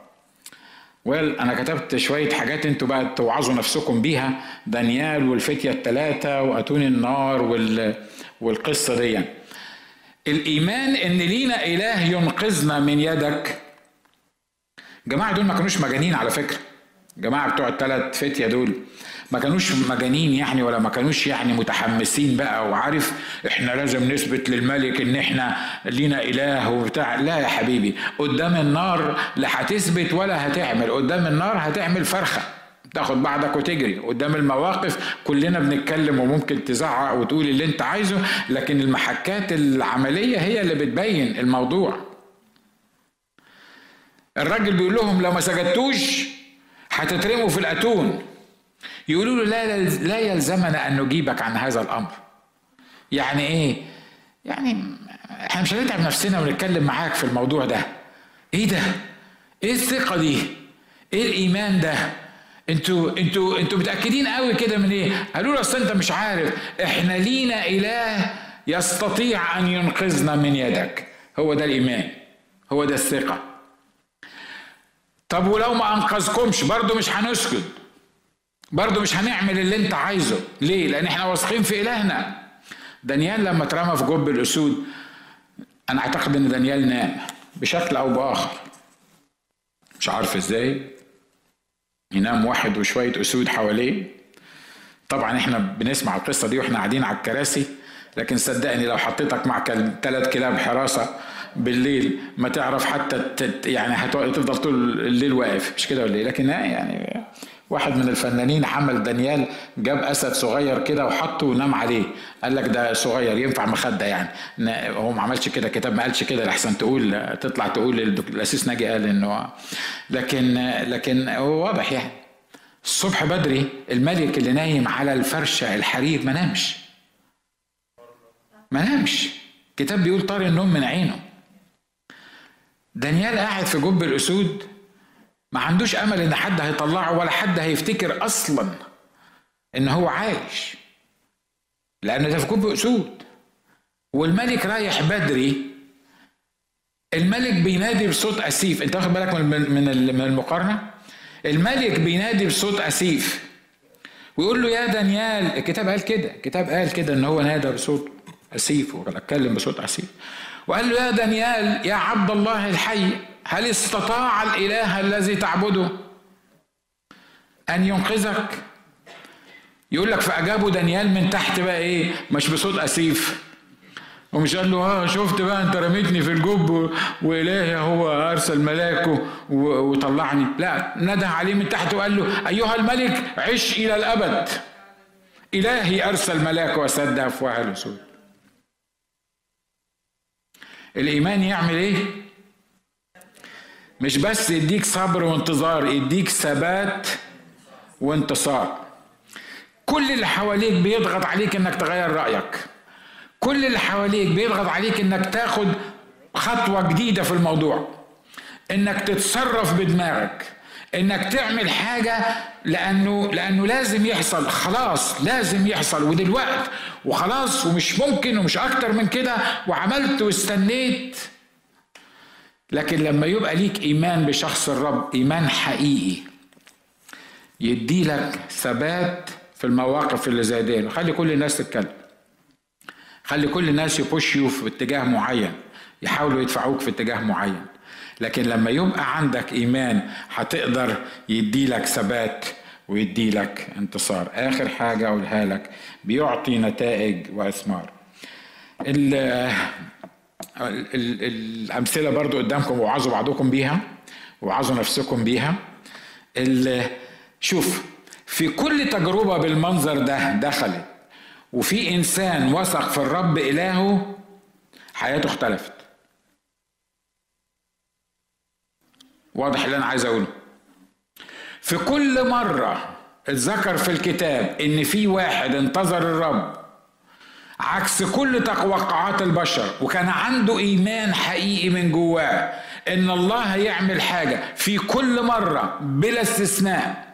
ويل أنا كتبت شوية حاجات أنتوا بقى توعظوا نفسكم بيها. دانيال والفتية الثلاثه وأتون النار وال والقصة دي. الإيمان إن لينا إله ينقذنا من يدك. جماعة دول ما كانوش مجانين على فكرة. جماعة بتوع الثلاث فتية دول. ما كانوش مجانين يعني ولا ما كانوش يعني متحمسين بقى وعارف إحنا لازم نثبت للملك إن إحنا لينا إله وبتاع. لا يا حبيبي قدام النار لا هتثبت ولا هتعمل قدام النار هتعمل فرخة تاخد بعضك وتجري. قدام المواقف كلنا بنتكلم وممكن تزعق وتقول اللي أنت عايزه لكن المحكات العملية هي اللي بتبين الموضوع. الراجل بيقول لهم لو ما سجدتوش هتترموا في الأتون. يقولوا له لا لا يلزمنا أن نجيبك عن هذا الأمر. يعني إيه؟ يعني إحنا مش هنتعب نفسنا ونتكلم معاك في الموضوع ده. إيه ده؟ إيه الثقة دي؟ إيه الإيمان ده؟ أنتوا أنتوا أنتوا متأكدين قوي كده من إيه؟ قالوا له أصل أنت مش عارف. إحنا لينا إله يستطيع أن ينقذنا من يدك. هو ده الإيمان. هو ده الثقة. طب ولو ما أنقذكمش برضه مش هنسكت. برضه مش هنعمل اللي انت عايزه. ليه؟ لأن إحنا واثقين في إلهنا. دانيال لما اترمى في جب الأسود أنا أعتقد إن دانيال نام بشكل أو بآخر. مش عارف إزاي. ينام واحد وشوية أسود حواليه. طبعا إحنا بنسمع القصة دي وإحنا قاعدين على الكراسي لكن صدقني لو حطيتك مع ثلاث كلاب حراسة بالليل ما تعرف حتى يعني هتفضل طول الليل واقف. مش كده ولا إيه؟ لكن يعني واحد من الفنانين حمل دانيال جاب أسد صغير كده وحطه ونام عليه. قال لك ده صغير ينفع مخدة يعني. هو ما عملش كده كتاب ما قالش كده لحسن تقول تطلع تقول الأسيس ناجي قال إنه لكن لكن هو واضح يعني. الصبح بدري الملك اللي نايم على الفرشة الحرير ما نامش. ما نامش. الكتاب بيقول طار النوم من عينه. دانيال قاعد في جب الأسود ما عندوش أمل إن حد هيطلعه ولا حد هيفتكر أصلا إن هو عايش. لأن ده في أسود. والملك رايح بدري. الملك بينادي بصوت أسيف. أنت واخد بالك من من المقارنة؟ الملك بينادي بصوت أسيف. ويقول له يا دانيال الكتاب قال كده. الكتاب قال كده إن هو نادى بصوت أسيف. واتكلم بصوت أسيف. وقال له يا دانيال يا عبد الله الحي هل استطاع الإله الذي تعبده أن ينقذك؟ يقول لك فأجابه دانيال من تحت بقى إيه؟ مش بصوت أسيف. ومش قال له آه شفت بقى أنت رميتني في الجب وإلهي هو أرسل ملاكه وطلعني. لا نده عليه من تحت وقال له أيها الملك عش إلى الأبد. إلهي أرسل ملاكه وسد افواه الاسود الإيمان يعمل إيه؟ مش بس يديك صبر وانتظار يديك ثبات وانتصار. كل اللي حواليك بيضغط عليك إنك تغير رأيك. كل اللي حواليك بيضغط عليك إنك تاخد خطوة جديدة في الموضوع. إنك تتصرف بدماغك. إنك تعمل حاجة لأنه لأنه لازم يحصل. خلاص لازم يحصل. ودلوقت وخلاص ومش ممكن ومش أكتر من كده وعملت واستنيت لكن لما يبقى ليك إيمان بشخص الرب إيمان حقيقي يدي لك ثبات في المواقف اللي زي دي. خلي كل الناس تتكلم. خلي كل الناس يبوشيو في اتجاه معين يحاولوا يدفعوك في اتجاه معين. لكن لما يبقى عندك إيمان هتقدر يدي لك ثبات ويدي لك انتصار. آخر حاجة أقولها لك بيعطي نتائج وأثمار. الأمثلة برضو قدامكم وعظوا بعضكم بيها وعظوا نفسكم بيها. شوف في كل تجربة بالمنظر ده دخلت وفي إنسان وثق في الرب إلهه حياته اختلفت. واضح اللي أنا عايز أقوله. في كل مرة اتذكر في الكتاب إن في واحد انتظر الرب عكس كل توقعات البشر. وكان عنده إيمان حقيقي من جواه إن الله هيعمل حاجة في كل مرة بلا استثناء.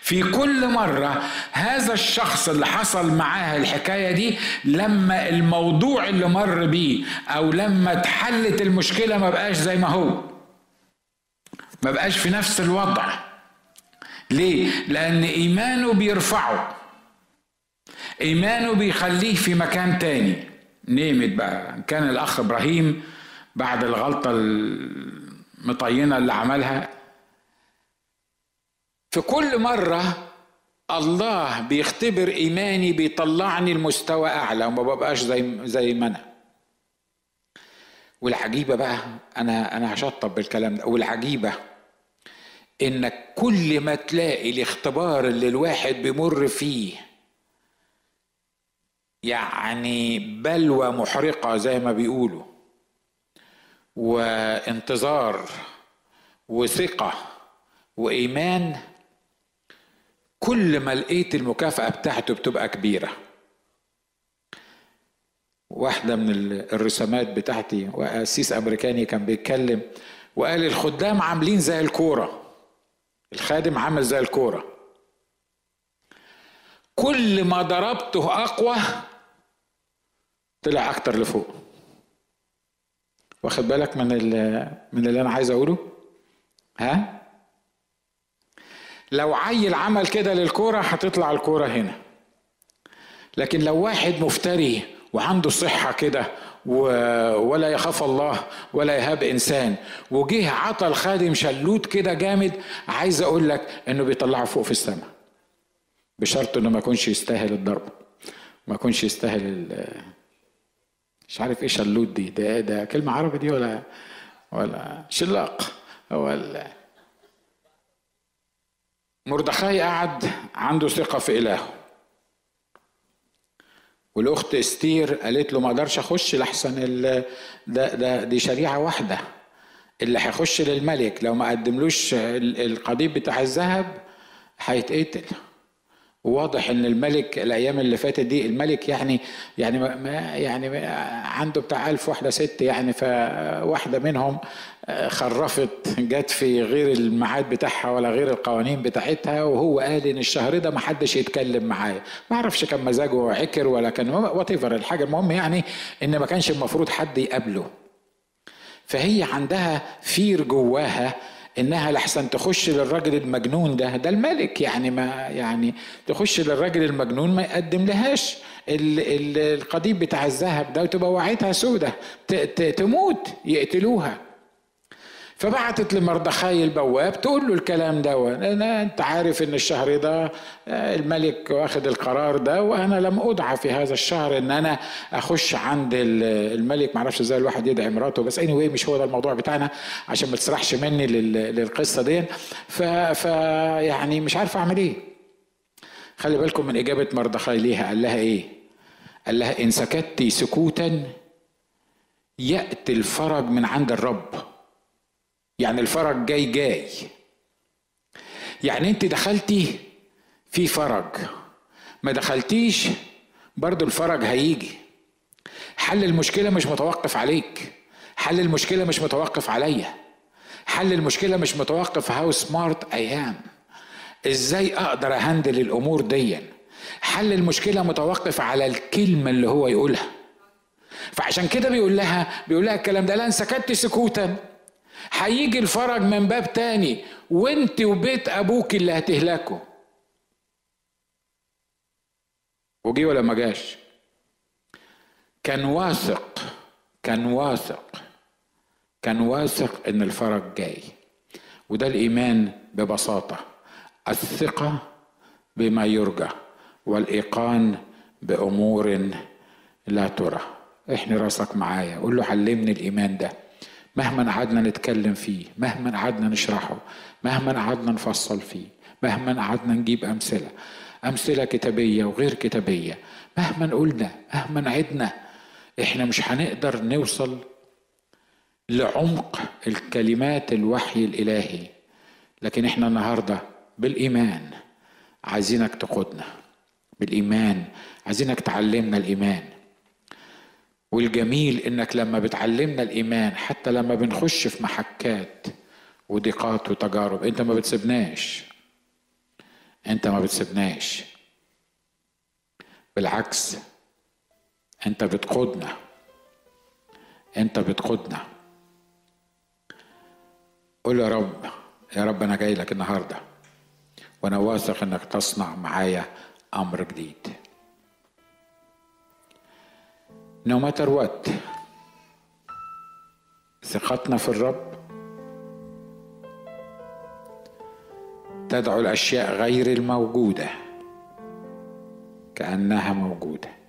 في كل مرة هذا الشخص اللي حصل معاه الحكاية دي لما الموضوع اللي مر بيه أو لما اتحلت المشكلة ما بقاش زي ما هو. ما بقاش في نفس الوضع. ليه؟ لأن إيمانه بيرفعه. إيمانه بيخليه في مكان تاني. نيمت بقى. كان الأخ إبراهيم بعد الغلطة المطينة اللي عملها. في كل مرة الله بيختبر إيماني بيطلعني لمستوى أعلى وما ببقاش زي زي ما أنا. والعجيبة بقى أنا أنا هشطب بالكلام ده. والعجيبة إنك كل ما تلاقي الاختبار اللي الواحد بيمر فيه يعني بلوى محرقة زي ما بيقولوا وانتظار وثقة وإيمان كل ما لقيت المكافأة بتاعته بتبقى كبيرة. واحدة من الرسومات بتاعتي وقسيس أمريكاني كان بيتكلم وقال الخدام عاملين زي الكورة الخادم عامل زي الكورة. كل ما ضربته أقوى طلع أكتر لفوق. واخد بالك من من اللي أنا عايز أقوله؟ ها؟ لو عيل عمل كده للكورة هتطلع الكورة هنا. لكن لو واحد مفتري وعنده صحة كده ولا يخاف الله ولا يهاب إنسان وجه عطى الخادم شلوت كده جامد عايز أقول لك إنه بيطلعه فوق في السماء بشرط إنه ما يكونش يستاهل الضرب ما يكونش يستاهل مش عارف إيه شلوت دي ده ده كلمة عربي دي ولا ولا شلاق ولا مردخاي قعد عنده ثقة في إلهه. والأخت استير قالت له ما أقدرش أخش لحسن ده, ده دي شريعة واحدة. اللي هيخش للملك لو ما قدملوش القضيب بتاع الذهب هيتقتل. واضح إن الملك الأيام اللي فاتت دي الملك يعني يعني ما يعني عنده بتاع ألف واحدة ست يعني فواحدة منهم آه، خرفت جت في غير الميعاد بتاعها ولا غير القوانين بتاعتها وهو قال إن الشهر ده ما حدش يتكلم معايا. ما أعرفش كان مزاجه عكر ولا كان وات الحاجة المهم يعني إن ما كانش المفروض حد يقابله. فهي عندها فير جواها إنها لحسن تخش للراجل المجنون ده ده الملك يعني ما يعني تخش للراجل المجنون ما يقدم لهاش القضيب بتاع الذهب ده وتبقى وعيتها سودة تموت يقتلوها. فبعتت لمردخاي البواب تقول له الكلام ده أنا أنت عارف إن الشهر ده آه، الملك واخد القرار ده وأنا لم أدعى في هذا الشهر إن أنا أخش عند الملك. معرفش إزاي الواحد يدعي مراته بس اني anyway مش هو ده الموضوع بتاعنا عشان ما تسرحش مني للقصة دي. ف, ف يعني مش عارف أعمل إيه. خلي بالكم من إجابة مردخاي ليها. قال لها إيه؟ قال لها إن سكت سكوتا يأتي الفرج من عند الرب. يعني الفرج جاي جاي. يعني انت دخلتي في فرج. ما دخلتيش برضو الفرج هيجي. حل المشكلة مش متوقف عليك. حل المشكلة مش متوقف عليا. حل المشكلة مش متوقف how smart I am إزاي أقدر ا handle الأمور دي حل المشكلة متوقف على الكلمة اللي هو يقولها. فعشان كده بيقول لها بيقول لها الكلام ده لأن سكت سكوتا. هيجي الفرج من باب تاني وانت وبيت أبوك اللي هتهلكوا وجي ولا ما جاش؟ كان واثق كان واثق كان واثق إن الفرج جاي. وده الإيمان ببساطة الثقة بما يرجى والإيقان بأمور لا ترى. احني راسك معايا قول له علمني الإيمان ده. مهما قعدنا نتكلم فيه مهما قعدنا نشرحه مهما قعدنا نفصل فيه مهما قعدنا نجيب أمثلة أمثلة كتابية وغير كتابية مهما قلنا مهما عدنا إحنا مش هنقدر نوصل لعمق الكلمات الوحي الإلهي. لكن إحنا النهاردة بالإيمان عايزينك تقودنا بالإيمان عايزينك تعلمنا الإيمان. والجميل إنك لما بتعلمنا الإيمان حتى لما بنخش في محكات وضيقات وتجارب أنت ما بتسيبناش. أنت ما بتسيبناش. بالعكس أنت بتقودنا. أنت بتقودنا. قول يا رب يا رب أنا جاي لك النهارده وأنا واثق إنك تصنع معايا أمر جديد. No matter what. ثقتنا في الرب تدعو الأشياء غير الموجودة كأنها موجودة.